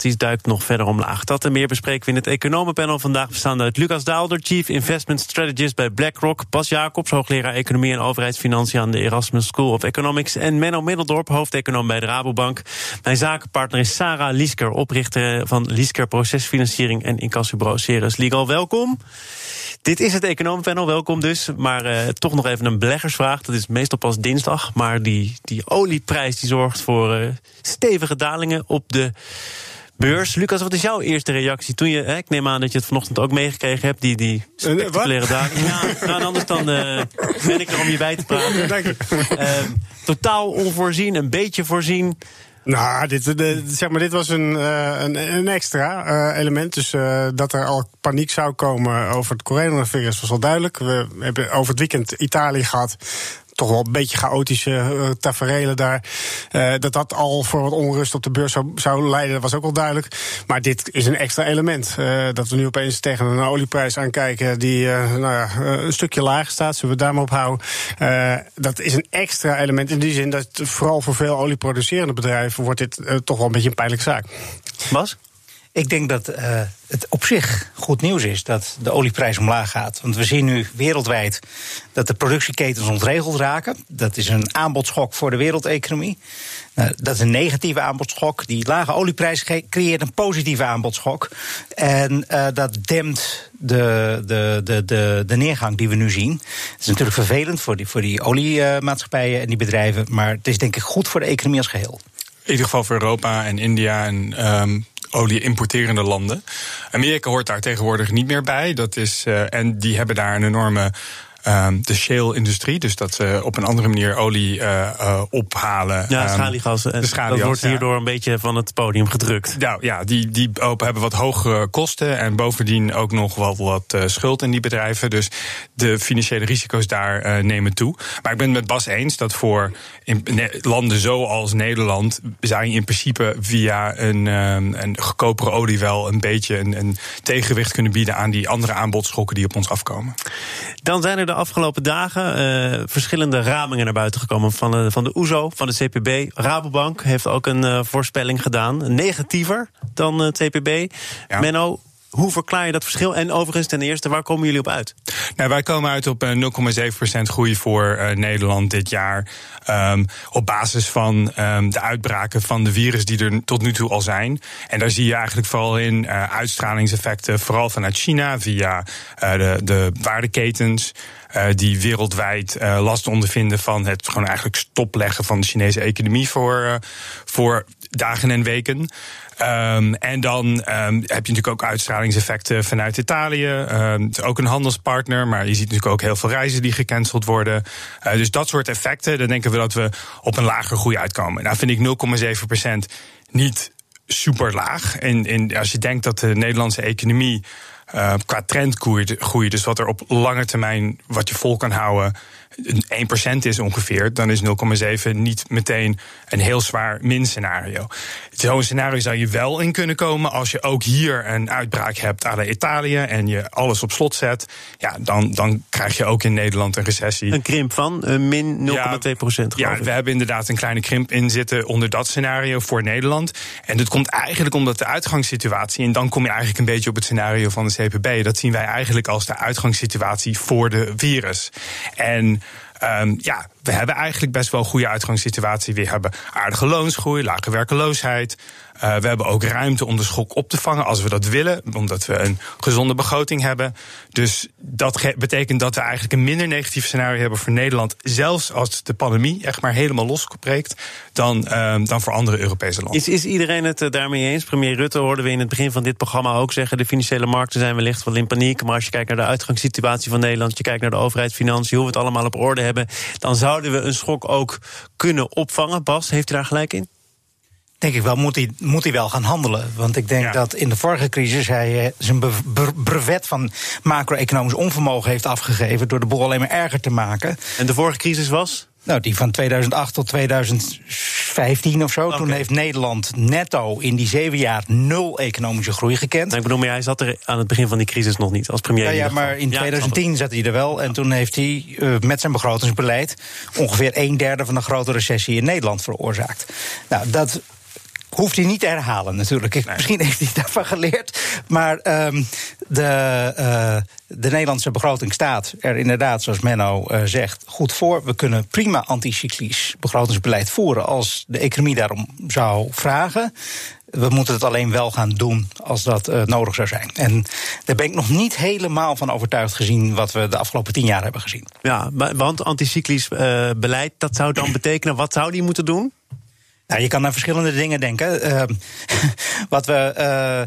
Die duikt nog verder omlaag. Dat en meer bespreken we in het economenpanel vandaag. Bestaande uit Lucas Daalder, Chief Investment Strategist bij BlackRock. Bas Jacobs, hoogleraar Economie en Overheidsfinanciën aan de Erasmus School of Economics. En Menno Middeldorp, hoofdeconoom bij de Rabobank. Mijn zakenpartner is Sarah Liesker, oprichter van Liesker Procesfinanciering en Incassobureau Ceres Legal. Welkom. Dit is het economenpanel, welkom dus. Maar uh, toch nog even een beleggersvraag. Dat is meestal pas dinsdag. Maar die, die olieprijs die zorgt voor uh, stevige dalingen op de beurs. Lucas, wat is jouw eerste reactie toen je... Hè, ik neem aan dat je het vanochtend ook meegekregen hebt, die, die spectaculaire dagen. Ja, nou, anders dan uh, ben ik er om je bij te praten. Dank je. Uh, totaal onvoorzien, een beetje voorzien. Nou, dit, de, zeg maar, dit was een, uh, een, een, extra uh, element. Dus uh, dat er al paniek zou komen over het coronavirus was al duidelijk. We hebben over het weekend Italië gehad toch wel een beetje chaotische uh, taferelen daar. Uh, dat dat al voor wat onrust op de beurs zou, zou leiden, was ook wel duidelijk. Maar dit is een extra element. Uh, dat we nu opeens tegen een olieprijs aankijken die nou ja, een stukje lager staat. Zullen we daar maar op houden? dat is een extra element in die zin dat vooral voor veel olieproducerende bedrijven wordt dit toch wel een beetje een pijnlijke zaak. Bas? Ik denk dat uh, het op zich goed nieuws is dat de olieprijs omlaag gaat. Want we zien nu wereldwijd dat de productieketens ontregeld raken. Dat is een aanbodschok voor de wereldeconomie. Uh, dat is een negatieve aanbodschok. Die lage olieprijs creëert een positieve aanbodschok. En uh, dat dempt de, de, de, de, neergang die we nu zien. Het is natuurlijk vervelend voor die, voor die oliemaatschappijen en die bedrijven. Maar het is denk ik goed voor de economie als geheel. In ieder geval voor Europa en India en um, olie-importerende landen. Amerika hoort daar tegenwoordig niet meer bij. Dat is, uh, en die hebben daar een enorme de shale-industrie. Dus dat ze op een andere manier olie uh, uh, ophalen. Ja, schaliegas. Um, de schaliegas, dat wordt hierdoor een beetje van het podium gedrukt. Nou ja, die, die hebben wat hogere kosten. En bovendien ook nog wat, wat schuld in die bedrijven. Dus de financiële risico's daar nemen toe. Maar ik ben het met Bas eens dat voor landen zoals Nederland. zou je in principe via een, um, een goedkopere olie wel een beetje een, een tegenwicht kunnen bieden aan die andere aanbodschokken die op ons afkomen. Dan zijn er de afgelopen dagen uh, verschillende ramingen naar buiten gekomen. Van de, van de OESO, van de CPB. Rabobank heeft ook een uh, voorspelling gedaan. Negatiever dan het CPB. Ja. Menno, hoe verklaar je dat verschil? En overigens, ten eerste, waar komen jullie op uit? Nou, wij komen uit op 0,7% groei voor uh, Nederland dit jaar. Um, op basis van um, de uitbraken van de virus die er tot nu toe al zijn. En daar zie je eigenlijk vooral in uh, uitstralingseffecten, vooral vanuit China via de, de waardeketens. Die wereldwijd last ondervinden van het gewoon eigenlijk stopleggen van de Chinese economie voor, voor dagen en weken. Um, en dan um, heb je natuurlijk ook uitstralingseffecten vanuit Italië. Um, het is ook een handelspartner, maar je ziet natuurlijk ook heel veel reizen die gecanceld worden. Uh, dus dat soort effecten, dan denken we dat we op een lager groei uitkomen. Nou vind ik 0,7% niet super laag. En, en als je denkt dat de Nederlandse economie uh, qua trend groeit, dus wat er op lange termijn wat je vol kan houden, 1% is ongeveer, dan is 0,7 niet meteen een heel zwaar min-scenario. Zo'n scenario zou je wel in kunnen komen als je ook hier een uitbraak hebt aan de Italië en je alles op slot zet. Ja, dan, dan krijg je ook in Nederland een recessie. Een krimp van uh, min 0,2 procent. Ja, ja we hebben inderdaad een kleine krimp in zitten onder dat scenario voor Nederland. En dat komt eigenlijk omdat de uitgangssituatie, en dan kom je eigenlijk een beetje op het scenario van de CPB, dat zien wij eigenlijk als de uitgangssituatie voor de virus. En Um, ja, we hebben eigenlijk best wel een goede uitgangssituatie. We hebben aardige loonsgroei, lage werkeloosheid. Uh, we hebben ook ruimte om de schok op te vangen als we dat willen, omdat we een gezonde begroting hebben. Dus dat betekent dat we eigenlijk een minder negatief scenario hebben voor Nederland, zelfs als de pandemie echt maar helemaal losgebreekt, dan, uh, dan voor andere Europese landen. Is, is iedereen het uh, daarmee eens? Premier Rutte hoorden we in het begin van dit programma ook zeggen: de financiële markten zijn wellicht wel in paniek. Maar als je kijkt naar de uitgangssituatie van Nederland, je kijkt naar de overheidsfinanciën, hoe we het allemaal op orde hebben, dan zouden we een schok ook kunnen opvangen. Bas, heeft u daar gelijk in? Denk ik wel, moet hij, moet hij wel gaan handelen. Want ik denk ja. dat in de vorige crisis hij eh, zijn brevet van macro-economisch onvermogen heeft afgegeven. door de boel alleen maar erger te maken. En de vorige crisis was? Nou, die van 2008 tot 2015 of zo. Toen heeft Nederland netto in die zeven jaar nul economische groei gekend. Nou, ik bedoel, maar hij zat er aan het begin van die crisis nog niet als premier. Ja, ja, maar in Ja, ik snap 2010 zat hij er wel. En toen heeft hij eh, met zijn begrotingsbeleid ongeveer een derde van de grote recessie in Nederland veroorzaakt. Nou, dat hoeft hij niet te herhalen natuurlijk. Misschien heeft hij daarvan geleerd. Maar ehm, de, eh, de Nederlandse begroting staat er inderdaad, zoals Menno eh, zegt, goed voor. We kunnen prima anticyclisch begrotingsbeleid voeren als de economie daarom zou vragen. We moeten het alleen wel gaan doen als dat eh, nodig zou zijn. En daar ben ik nog niet helemaal van overtuigd gezien wat we de afgelopen tien jaar hebben gezien. Ja, want anticyclisch beleid, dat zou dan betekenen, wat zou die moeten doen? Nou, je kan aan verschillende dingen denken. Ehm, wat we eh,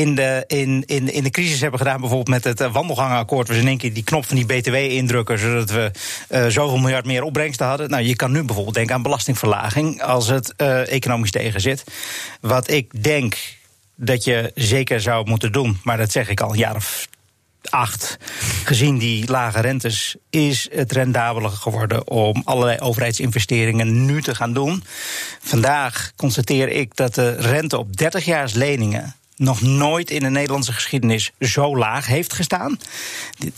in, de, in, in, in de crisis hebben gedaan, bijvoorbeeld met het eh, wandelgangenakkoord, was in één keer die knop van die BTW indrukken, zodat we eh, zoveel miljard meer opbrengsten hadden. Nou, je kan nu bijvoorbeeld denken aan belastingverlaging als het economisch tegen zit. Wat ik denk dat je zeker zou moeten doen, maar dat zeg ik al een jaar of acht, gezien die lage rentes, is het rendabeler geworden om allerlei overheidsinvesteringen nu te gaan doen. Vandaag constateer ik dat de rente op 30 jaar leningen nog nooit in de Nederlandse geschiedenis zo laag heeft gestaan.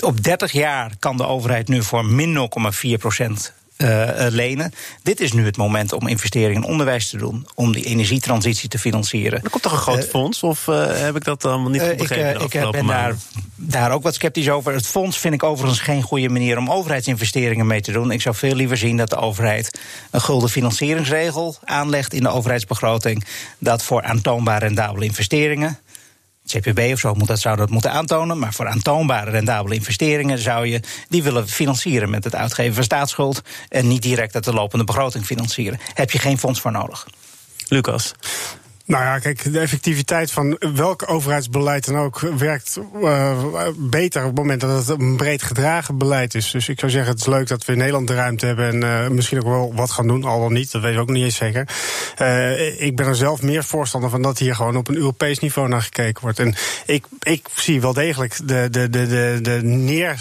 Op 30 jaar kan de overheid nu voor min 0,4 procent eh, eh, lenen. Dit is nu het moment om investeringen in onderwijs te doen, om die energietransitie te financieren. Er komt toch een groot Eh, fonds? Of heb ik dat allemaal niet goed begrepen? Ik, ben daar, maanden? daar ook wat sceptisch over. Het fonds vind ik overigens geen goede manier om overheidsinvesteringen mee te doen. Ik zou veel liever zien dat de overheid een gulden financieringsregel aanlegt in de overheidsbegroting. Dat voor aantoonbare rendabele investeringen. CPB of zo moet dat, zou dat moeten aantonen. Maar voor aantoonbare rendabele investeringen zou je die willen financieren met het uitgeven van staatsschuld. En niet direct uit de lopende begroting financieren. Heb je geen fonds voor nodig. Lucas. Nou ja, kijk, de effectiviteit van welk overheidsbeleid dan ook werkt eh, beter op het moment dat het een breed gedragen beleid is. Dus ik zou zeggen, het is leuk dat we in Nederland de ruimte hebben en eh, misschien ook wel wat gaan doen, al dan niet, dat weten we ook niet eens zeker. Eh, ik ben er zelf meer voorstander van dat hier gewoon op een Europees niveau naar gekeken wordt. En ik, ik zie wel degelijk de, de, de, de, neer,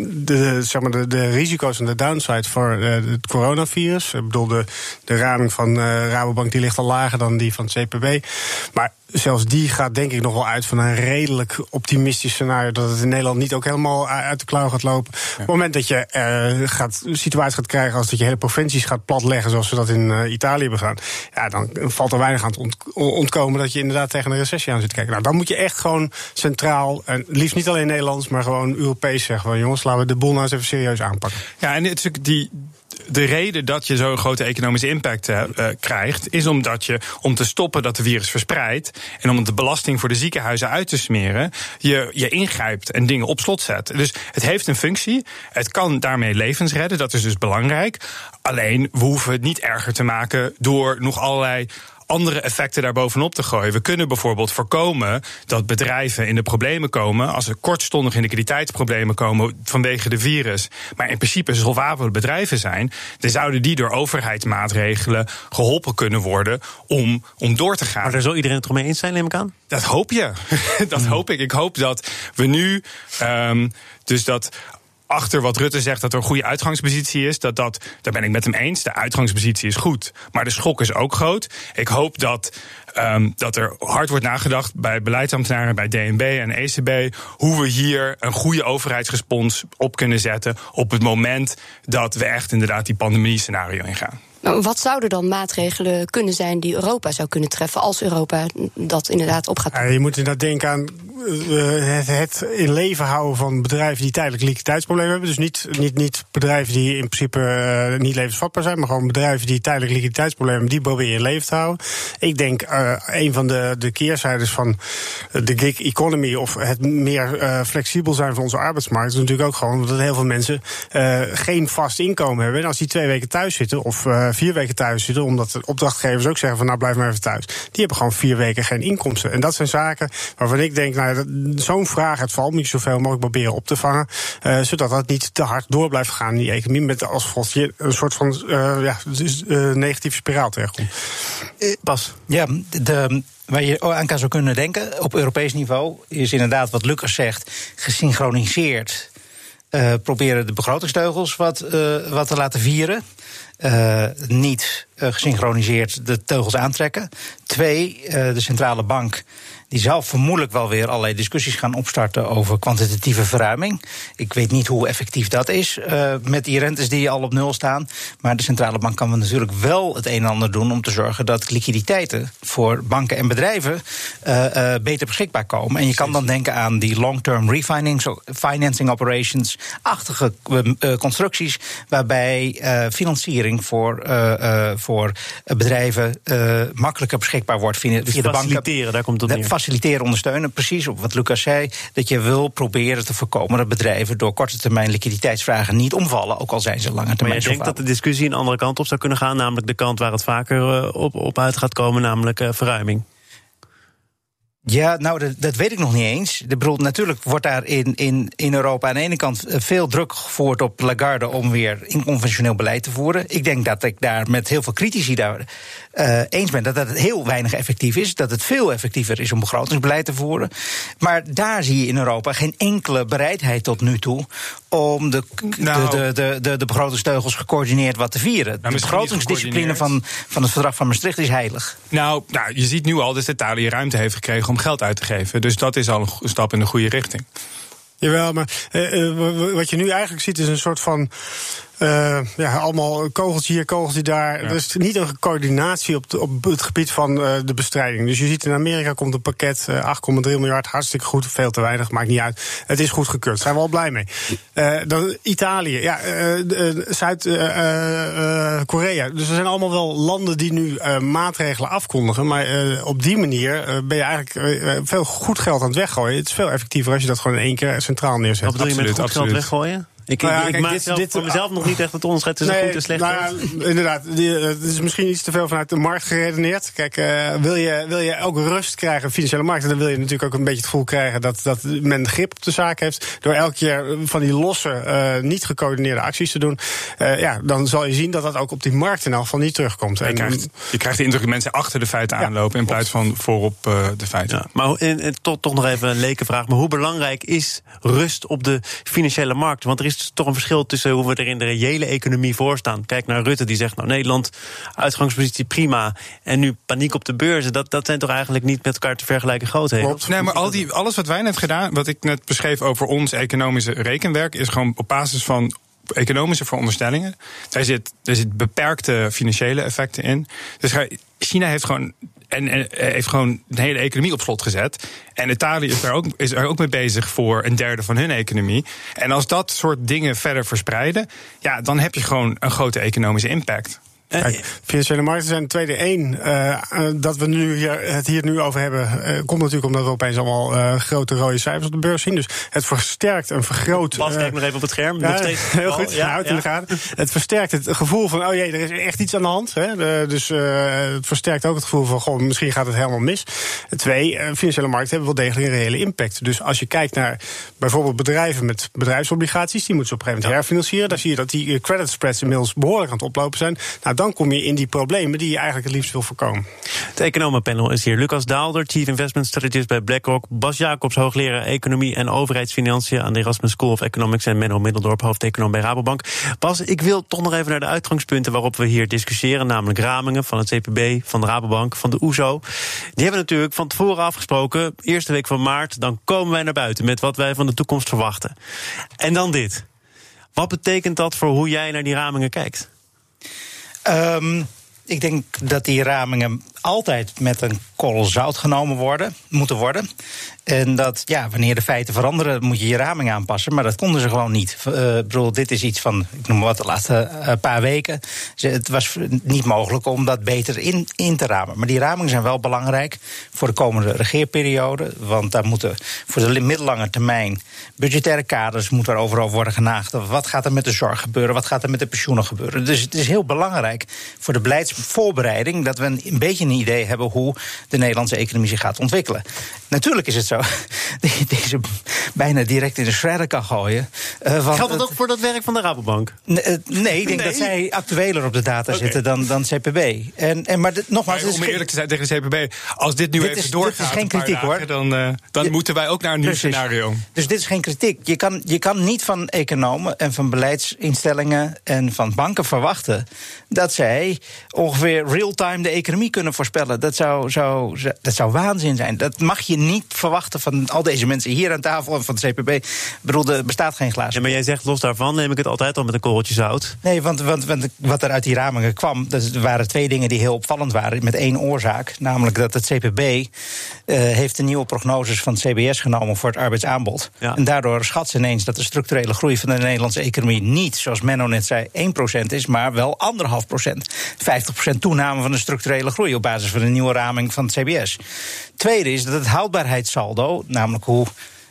de, zeg maar de, de risico's en de downside voor het coronavirus. Ik bedoel, de, de raming van Rabobank die ligt al lager dan die van CPB. Maar zelfs die gaat denk ik nog wel uit van een redelijk optimistisch scenario. Dat het in Nederland niet ook helemaal uit de klauw gaat lopen. Op het moment dat je eh, gaat, een situatie gaat krijgen als dat je hele provincies gaat platleggen. Zoals we dat in eh, Italië hebben gedaan. Ja, dan valt er weinig aan te ont- ontkomen dat je inderdaad tegen een recessie aan zit te kijken. Nou, dan moet je echt gewoon centraal, en liefst niet alleen Nederlands, maar gewoon Europees zeggen. Van, jongens, laten we de boel nou eens even serieus aanpakken. Ja, en het die, de reden dat je zo'n grote economische impact eh, eh, krijgt, is omdat je om te stoppen dat de virus verspreidt en om de belasting voor de ziekenhuizen uit te smeren, je, je ingrijpt en dingen op slot zet. Dus het heeft een functie. Het kan daarmee levens redden. Dat is dus belangrijk. Alleen we hoeven het niet erger te maken door nog allerlei andere effecten daarbovenop te gooien. We kunnen bijvoorbeeld voorkomen dat bedrijven in de problemen komen als er kortstondig in liquiditeitsproblemen komen vanwege de virus, maar in principe solvabele bedrijven zijn, dan zouden die door overheidsmaatregelen geholpen kunnen worden om, om door te gaan. Maar daar zal iedereen het toch mee eens zijn, neem ik aan? Dat hoop je. dat hoop ik. Ik hoop dat we nu ehm, dus dat achter wat Rutte zegt dat er een goede uitgangspositie is, dat dat, daar ben ik met hem eens. De uitgangspositie is goed, maar de schok is ook groot. Ik hoop dat, ehm, dat er hard wordt nagedacht bij beleidsambtenaren, bij DNB en ECB, hoe we hier een goede overheidsrespons op kunnen zetten op het moment dat we echt inderdaad die pandemie-scenario ingaan. Wat zouden dan maatregelen kunnen zijn die Europa zou kunnen treffen als Europa dat inderdaad op gaat Ja, je moet inderdaad denken aan eh, het, in leven houden van bedrijven die tijdelijk liquiditeitsproblemen hebben. Dus niet, niet, niet bedrijven die in principe eh, niet levensvatbaar zijn, maar gewoon bedrijven die tijdelijk liquiditeitsproblemen hebben, die probeer je in leven te houden. Ik denk uh, een van de, de keerzijdes van de gig economy of het meer flexibel zijn van onze arbeidsmarkt is natuurlijk ook gewoon dat heel veel mensen geen vast inkomen hebben. En als die twee weken thuis zitten of vier weken thuis zitten, omdat de opdrachtgevers ook zeggen van nou blijf maar even thuis, die hebben gewoon vier weken geen inkomsten. En dat zijn zaken waarvan ik denk, nou, zo'n vraag het valt moet je zoveel mogelijk proberen op te vangen, uh, zodat dat niet te hard door blijft gaan in die economie, met als gevolg je een soort van uh, ja, dus, uh, negatieve spiraal terechtkomt. Bas. Ja, de, waar je aan kan zou kunnen denken op Europees niveau is inderdaad wat Lucas zegt, gesynchroniseerd uh, proberen de begrotingsteugels wat, uh, wat te laten vieren. Uh, niet gesynchroniseerd de teugels aantrekken. Twee, de centrale bank die zal vermoedelijk wel weer allerlei discussies gaan opstarten over kwantitatieve verruiming. Ik weet niet hoe effectief dat is uh, met die rentes die al op nul staan. Maar de centrale bank kan natuurlijk wel het een en ander doen om te zorgen dat liquiditeiten voor banken en bedrijven uh, uh, beter beschikbaar komen. En je kan dan denken aan die long-term refinancing operations-achtige constructies, waarbij financiering voor, voor bedrijven makkelijker beschikbaar wordt via, via de banken. Faciliteren, daar komt het neer faciliteren, ondersteunen. Precies op wat Lucas zei. Dat je wil proberen te voorkomen dat bedrijven door korte termijn liquiditeitsvragen niet omvallen. Ook al zijn ze lange termijn. Maar je denkt dat de discussie een andere kant op zou kunnen gaan. Namelijk de kant waar het vaker eh, op, op uit gaat komen, namelijk uh, verruiming. Ja, nou, dat, dat, weet ik nog niet eens. De bedoel, natuurlijk wordt daar in, in, in Europa aan de ene kant eh, veel druk gevoerd op Lagarde om weer inconventioneel beleid te voeren. Ik denk dat ik daar met heel veel critici daar uh, eens ben dat het heel weinig effectief is. Dat het veel effectiever is om begrotingsbeleid te voeren. Maar daar zie je in Europa geen enkele bereidheid tot nu toe om de, nou, de, de, de, de, begrotingsteugels gecoördineerd wat te vieren. Nou, de begrotingsdiscipline van, van het verdrag van Maastricht is heilig. Nou, nou, je ziet nu al dat Italië ruimte heeft gekregen om geld uit te geven. Dus dat is al een stap in de goede richting. Jawel, maar uh, wat je nu eigenlijk ziet is een soort van uh, ja, allemaal kogels hier, kogels daar. Ja. Er is niet een coördinatie op, op het gebied van uh, de bestrijding. Dus je ziet in Amerika komt een pakket uh, eh, 8,3 miljard. Hartstikke goed, veel te weinig, maakt niet uit. Het is goed gekeurd, zijn we al blij mee. dan Italië, ja, Zuid-Korea. dus er zijn allemaal wel landen die nu maatregelen afkondigen. Maar op die manier ben je eigenlijk veel goed geld aan het weggooien. Het is veel effectiever als je dat gewoon in één keer centraal neerzet. Wat bedoel je met goed geld weggooien? Ik, nou ja, ik, maak dit, zelf, dit, voor mezelf nog niet echt het onderscheid tussen nee, goed en slecht. Nou ja, inderdaad, eh, het is misschien iets te veel vanuit de markt geredeneerd. Kijk, uh, wil, je, wil je ook rust krijgen, financiële markt, dan wil je natuurlijk ook een beetje het gevoel krijgen dat, dat men grip op de zaak heeft. Door elke keer van die losse, uh, niet gecoördineerde acties te doen. Uh, ja, dan zal je zien dat dat ook op die markt in elk geval niet terugkomt. Je, krijgt, je krijgt de indruk dat mensen achter de feiten aanlopen in plaats van voorop de feiten. Ja, maar en, en, toch, toch nog even een lekenvraag. Maar hoe belangrijk is rust op de financiële markt? Want er is toch een verschil tussen hoe we er in de reële economie voor staan. Kijk naar Rutte, die zegt: Nou, Nederland, uitgangspositie prima. En nu paniek op de beurzen. Dat, dat zijn toch eigenlijk niet met elkaar te vergelijken grootheden? Nee, maar al die, alles wat wij net gedaan, wat ik net beschreef over ons economische rekenwerk, is gewoon op basis van economische veronderstellingen. Daar zit, er zit beperkte financiële effecten in. Dus China heeft gewoon en, en, heeft gewoon de hele economie op slot gezet. En Italië is daar, ook, is er ook mee bezig voor een derde van hun economie. En als dat soort dingen verder verspreiden, ja, dan heb je gewoon een grote economische impact. Kijk, financiële markten zijn tweede één. Uh, dat we nu hier, het hier nu over hebben, uh, komt natuurlijk omdat we opeens allemaal uh, grote rode cijfers op de beurs zien. Dus het versterkt en vergroot. Bas, kijk nog even op het scherm. Ja, heel goed, ja, in de gaten. Het versterkt het gevoel van, oh jee, er is echt iets aan de hand. Hè. De, dus het versterkt ook het gevoel van, goh, misschien gaat het helemaal mis. Twee, financiële markten hebben wel degelijk een reële impact. Dus als je kijkt naar bijvoorbeeld bedrijven met bedrijfsobligaties, die moeten ze op een gegeven moment herfinancieren. Dan zie je dat die credit spreads inmiddels behoorlijk aan het oplopen zijn. Nou, dan kom je in die problemen die je eigenlijk het liefst wil voorkomen. Het economenpanel is hier. Lucas Daalder, Chief Investment Strategist bij BlackRock. Bas Jacobs, hoogleraar Economie en Overheidsfinanciën aan de Erasmus School of Economics. En Menno Middeldorp, hoofdeconoom bij Rabobank. Bas, ik wil toch nog even naar de uitgangspunten waarop we hier discussiëren. Namelijk ramingen van het CPB, van de Rabobank, van de OESO. Die hebben natuurlijk van tevoren afgesproken. Eerste week van maart, dan komen wij naar buiten met wat wij van de toekomst verwachten. En dan dit. Wat betekent dat voor hoe jij naar die ramingen kijkt? Um, ik denk dat die ramingen altijd met een korrel zout genomen worden, moeten worden. En dat, ja, wanneer de feiten veranderen, moet je je raming aanpassen. Maar dat konden ze gewoon niet. Uh, bedoel, dit is iets van, ik noem wat, de laatste uh, paar weken. Het was niet mogelijk om dat beter in, in te ramen. Maar die ramingen zijn wel belangrijk voor de komende regeerperiode. Want daar moeten voor de middellange termijn budgettaire kaders moet er overal worden genaagd. Wat gaat er met de zorg gebeuren? Wat gaat er met de pensioenen gebeuren? Dus het is heel belangrijk voor de beleidsvoorbereiding dat we een beetje een idee hebben hoe de Nederlandse economie zich gaat ontwikkelen. Natuurlijk is het zo dat je deze bijna direct in de shredder kan gooien. Uh, Geldt dat ook voor dat werk van de Rabobank? Nee, nee ik denk dat zij actueler op de data zitten dan, dan CPB. En, en, maar nogmaals, maar om eerlijk te zijn tegen de CPB, als dit nu even doorgaat, dit is geen kritiek, hoor. dan, uh, dan moeten wij ook naar een nieuw scenario. Dus dit is geen kritiek. Je kan, je kan niet van economen en van beleidsinstellingen en van banken verwachten dat zij ongeveer real-time de economie kunnen voorspellen. Dat zou, zou, dat zou waanzin zijn. Dat mag je niet verwachten van al deze mensen hier aan tafel en van het CPB. Ik bedoel, er bestaat geen glazen. Ja, maar jij zegt los daarvan neem ik het altijd al met een korreltje zout. Nee, want, want, want wat er uit die ramingen kwam, dat waren twee dingen die heel opvallend waren. Met één oorzaak, namelijk dat het CPB uh, eh, heeft de nieuwe prognoses van het CBS genomen voor het arbeidsaanbod. En daardoor schat ze ineens dat de structurele groei van de Nederlandse economie niet, zoals Menno net zei, 1% is, maar wel 1,5%. 50% toename van de structurele groei op basis van de nieuwe raming van het CBS. Tweede is dat het houdbaarheidssaldo, namelijk hoe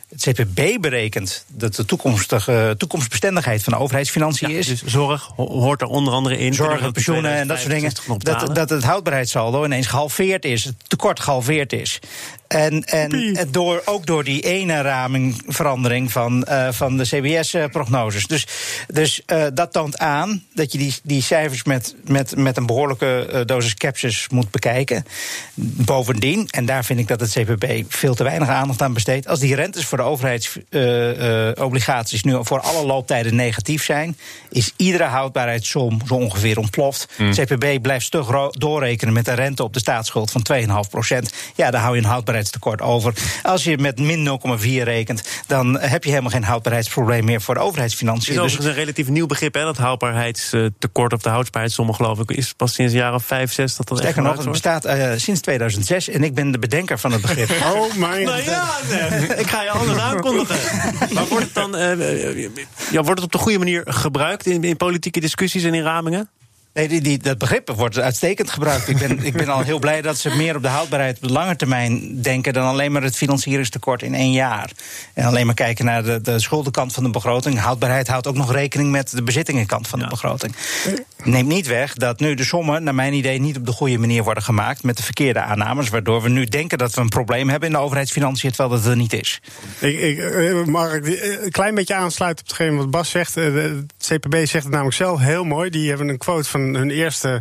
het CPB berekent dat de toekomstige toekomstbestendigheid van de overheidsfinanciën is. Dus zorg hoort er onder andere in. Zorg, pensioenen en dat soort dingen. Dat, dat het houdbaarheidssaldo ineens gehalveerd is, het tekort gehalveerd is. En, en door, ook door die ene ramingverandering van, uh, van de CBS-prognoses. Dus, dus uh, dat toont aan dat je die, die cijfers met, met, met een behoorlijke uh, dosis capsus moet bekijken. Bovendien, en daar vind ik dat het CPB veel te weinig aandacht aan besteedt. Als die rentes voor de overheidsobligaties nu voor alle looptijden negatief zijn, is iedere houdbaarheidssom zo ongeveer ontploft. Mm. CPB blijft stug doorrekenen met een rente op de staatsschuld van 2,5 procent. Ja, dan hou je een houdbaarheid houdbaarheidstekort over. Als je met min 0,4 rekent, dan heb je helemaal geen houdbaarheidsprobleem meer voor de overheidsfinanciën. Het is dus... een relatief nieuw begrip, hè, dat houdbaarheidstekort of de houdbaarheidssommen, geloof ik, is pas sinds de jaren 5, 6 dat dat Sterker nog, het bestaat uh, sinds 2006 en ik ben de bedenker van het begrip. oh mijn nou ja, nee, ik ga je anders aankondigen. maar wordt het dan uh, ja, wordt het op de goede manier gebruikt in, in politieke discussies en in ramingen? Nee, die, die, dat begrip wordt uitstekend gebruikt. ik, ben, ik ben al heel blij dat ze meer op de houdbaarheid op de lange termijn denken dan alleen maar het financieringstekort in één jaar. En alleen maar kijken naar de, de schuldenkant van de begroting. Houdbaarheid houdt ook nog rekening met de bezittingenkant van de begroting. Neemt niet weg dat nu de sommen, naar mijn idee, niet op de goede manier worden gemaakt met de verkeerde aannames. Waardoor we nu denken dat we een probleem hebben in de overheidsfinanciën, terwijl dat er niet is. Ik, ik, eh, mag ik een klein beetje aansluiten op hetgeen wat Bas zegt? Het eh, CPB zegt het namelijk zelf heel mooi. Die hebben een quote van hun eerste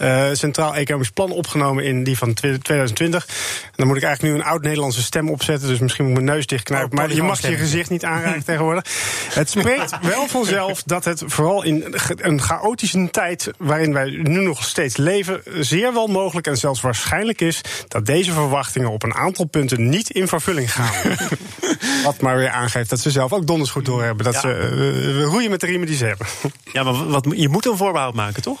uh, Centraal Economisch Plan opgenomen in die van 2020. En dan moet ik eigenlijk nu een oud-Nederlandse stem opzetten, dus misschien moet ik mijn neus dichtknijpen. Oh, maar je mag je gezicht niet aanraken tegenwoordig. Het spreekt wel vanzelf dat het vooral in een chaotische tijd waarin wij nu nog steeds leven, zeer wel mogelijk en zelfs waarschijnlijk is dat deze verwachtingen op een aantal punten niet in vervulling gaan. Wat maar weer aangeeft dat ze zelf ook donders goed doorhebben. Dat ze uh, roeien met de riemen die ze hebben. Ja, maar wat, je moet een voorbehoud maken, toch?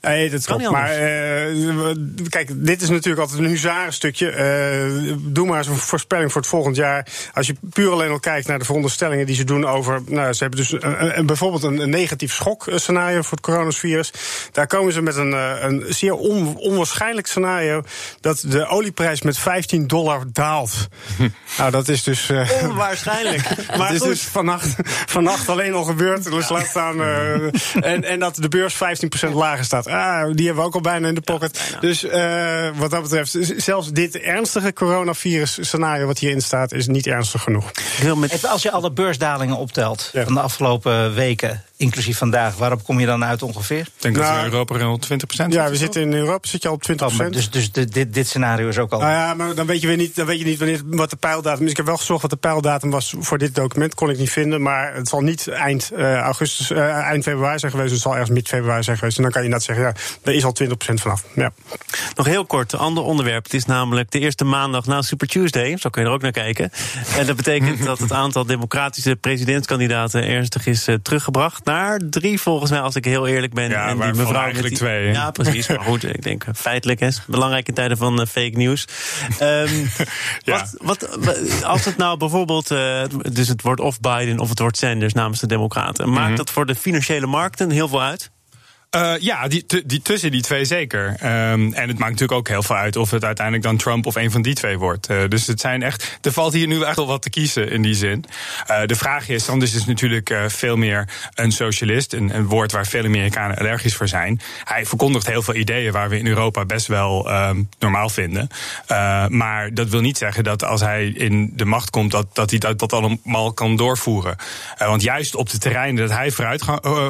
Nee, dat klopt. Maar uh, kijk, dit is natuurlijk altijd een huzarenstukje. Uh, doe maar eens een voorspelling voor het volgend jaar. Als je puur alleen al kijkt naar de veronderstellingen die ze doen over. Nou, ze hebben dus een, een, bijvoorbeeld een, een negatief schokscenario voor het coronavirus. Daar komen ze met een, een zeer on, onwaarschijnlijk scenario. dat de olieprijs met 15 dollar daalt. nou, dat is dus. Uh, Onwaarschijnlijk. maar dat is dus vannacht, vannacht alleen al gebeurd. Dus laat staan. en, en dat de beurs 15% lager staat. Ah, die hebben we ook al bijna in de pocket. dus uh, wat dat betreft, zelfs dit ernstige coronavirus-scenario wat hierin staat, is niet ernstig genoeg. Met... Als je alle beursdalingen optelt van de afgelopen weken, inclusief vandaag, waarop kom je dan uit ongeveer? Ik denk dat nou, in Europa rond 20 procent. Ja, we zitten in Europa zit je al op 20 procent. dus dus dit, dit scenario is ook al. Nou ja, maar dan weet je weer niet, dan weet je niet wanneer, wat de pijldatum is. Ik heb wel gezocht wat de pijldatum was voor dit document, kon ik niet vinden. Maar het zal niet eind uh, augustus, uh, eind februari zijn geweest. Het zal ergens mid februari zijn geweest. En dan kan je net zeggen, ja, er is al 20% vanaf. Ja. Nog heel kort, een ander onderwerp. Het is namelijk de eerste maandag na Super Tuesday. Zo kun je er ook naar kijken. En dat betekent dat het aantal democratische presidentskandidaten ernstig is uh, teruggebracht naar drie, volgens mij, als ik heel eerlijk ben. Ja, en die mevrouw eigenlijk die, twee. Ja, precies. Maar goed, ik denk feitelijk is belangrijk in tijden van uh, fake news. Um, ja. wat, wat, als het nou bijvoorbeeld, uh, dus het wordt of Biden of het wordt Sanders namens de Democraten, maakt mhm. dat voor de financiële markten heel veel uit? Uh, ja, die, die, tussen die twee zeker. Um, en het maakt natuurlijk ook heel veel uit of het uiteindelijk dan Trump of een van die twee wordt. Uh, dus het zijn echt, er valt hier nu echt wel wat te kiezen in die zin. Uh, de vraag is, Sanders is natuurlijk veel meer een socialist. Een, een, woord waar veel Amerikanen allergisch voor zijn. Hij verkondigt heel veel ideeën waar we in Europa best wel um, normaal vinden. maar dat wil niet zeggen dat als hij in de macht komt, dat, dat hij dat, dat allemaal kan doorvoeren. want juist op de terreinen dat hij vooruit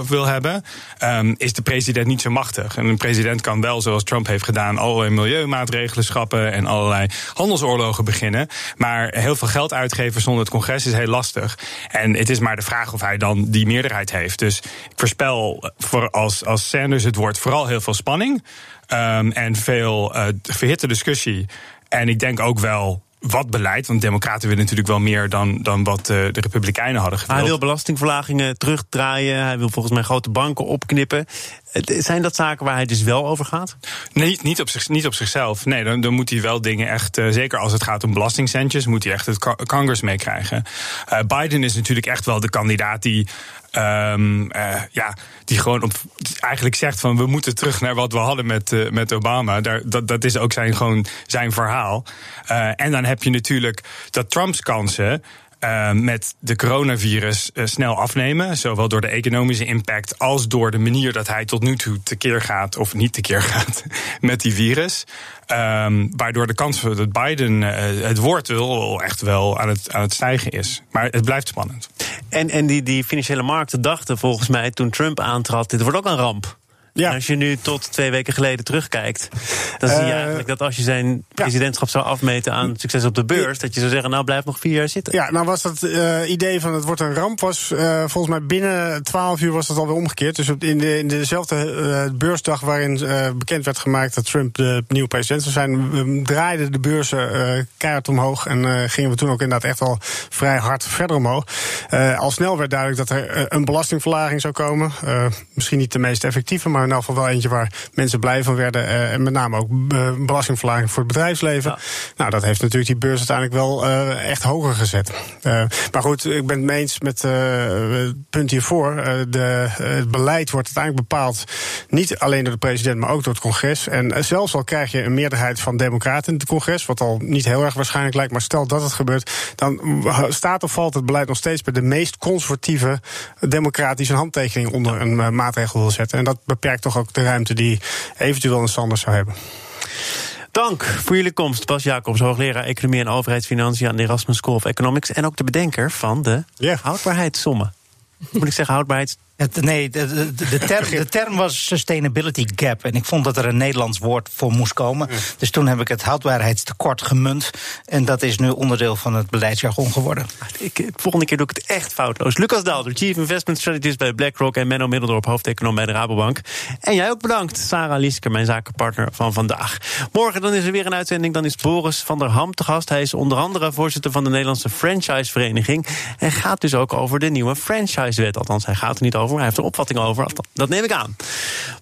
wil hebben, um, is de president niet zo machtig. En een president kan wel, zoals Trump heeft gedaan, allerlei milieumaatregelen schrappen en allerlei handelsoorlogen beginnen. Maar heel veel geld uitgeven zonder het congres is heel lastig. En het is maar de vraag of hij dan die meerderheid heeft. Dus ik voorspel voor als, als Sanders het wordt vooral heel veel spanning um, en veel uh, verhitte discussie. En ik denk ook wel wat beleid. Want Democraten willen natuurlijk wel meer dan, dan wat uh, de Republikeinen hadden gewild. Hij wil belastingverlagingen terugdraaien. Hij wil volgens mij grote banken opknippen. Zijn dat zaken waar hij dus wel over gaat? Nee, niet op, zich, niet op zichzelf. Nee, dan, dan moet hij wel dingen echt, uh, zeker als het gaat om belastingcentjes, moet hij echt het Congress meekrijgen. Uh, Biden is natuurlijk echt wel de kandidaat die uh, ja, die gewoon eigenlijk zegt van we moeten terug naar wat we hadden met, met Obama. Daar, dat, dat is ook zijn, gewoon zijn verhaal. En dan heb je natuurlijk dat Trumps kansen. Uh, met de coronavirus uh, snel afnemen. Zowel door de economische impact als door de manier dat hij tot nu toe tekeer gaat, of niet tekeer gaat, met die virus. Um, waardoor de kans dat Biden uh, het woord wil echt wel aan het, aan het stijgen is. Maar het blijft spannend. En, en die, die financiële markten dachten volgens mij toen Trump aantrad: dit wordt ook een ramp. Ja. En als je nu tot twee weken geleden terugkijkt, dan zie je uh, eigenlijk dat als je zijn presidentschap zou afmeten aan succes op de beurs, dat je zou zeggen, nou blijf nog vier jaar zitten. Ja, nou was dat uh, idee van het wordt een ramp, was uh, volgens mij binnen twaalf uur was dat alweer omgekeerd. Dus in, de, in dezelfde beursdag waarin bekend werd gemaakt dat Trump de nieuwe president zou zijn, draaiden de beurzen keihard omhoog en gingen we toen ook inderdaad echt al vrij hard verder omhoog. al snel werd duidelijk dat er een belastingverlaging zou komen. misschien niet de meest effectieve, maar in elk geval wel eentje waar mensen blij van werden. Uh, en met name ook uh, belastingverlaging voor het bedrijfsleven. Ja. Nou, dat heeft natuurlijk die beurs uiteindelijk wel uh, echt hoger gezet. maar goed, ik ben het mee eens met het punt hiervoor. de, het beleid wordt uiteindelijk bepaald niet alleen door de president, maar ook door het congres. En zelfs al krijg je een meerderheid van democraten in het congres, wat al niet heel erg waarschijnlijk lijkt, maar stel dat het gebeurt, dan staat of valt het beleid nog steeds bij de meest conservatieve democratische handtekening onder een maatregel wil zetten. En dat beperkt toch ook de ruimte die eventueel een Sanders zou hebben. Dank voor jullie komst. Bas Jacobs, hoogleraar Economie en Overheidsfinanciën aan de Erasmus School of Economics. En ook de bedenker van de yeah. houdbaarheidssommen. Moet ik zeggen, houdbaarheids het, nee, de, de, de, term, de, term, was sustainability gap. En ik vond dat er een Nederlands woord voor moest komen. Dus toen heb ik het houdbaarheidstekort gemunt. En dat is nu onderdeel van het beleidsjargon geworden. Ik, de volgende keer doe ik het echt foutloos. Lucas Daalder, Chief Investment Strategist bij BlackRock... en Menno Middeldorp, hoofdeconoom bij de Rabobank. En jij ook bedankt, Sarah Lieske, mijn zakenpartner van vandaag. Morgen dan is er weer een uitzending. Dan is Boris van der Ham te gast. Hij is onder andere voorzitter van de Nederlandse Franchise-vereniging. En gaat dus ook over de nieuwe franchise-wet. Althans, hij gaat er niet over over. Hij heeft er opvatting over. Dat neem ik aan.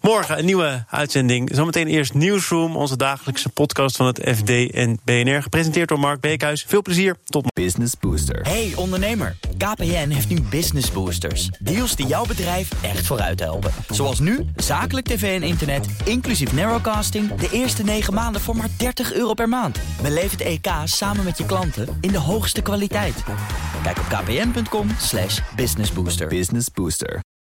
Morgen een nieuwe uitzending. Zometeen eerst Newsroom, onze dagelijkse podcast van het FD en BNR. Gepresenteerd door Mark Beekhuis. Veel plezier. Tot Business Booster. Hey ondernemer. KPN heeft nu Business Boosters. Deals die jouw bedrijf echt vooruit helpen. Zoals nu, zakelijk tv en internet, inclusief narrowcasting... de eerste 9 maanden voor maar 30 euro per maand. Beleef het EK samen met je klanten in de hoogste kwaliteit. Kijk op kpn.com businessbooster. Business Booster.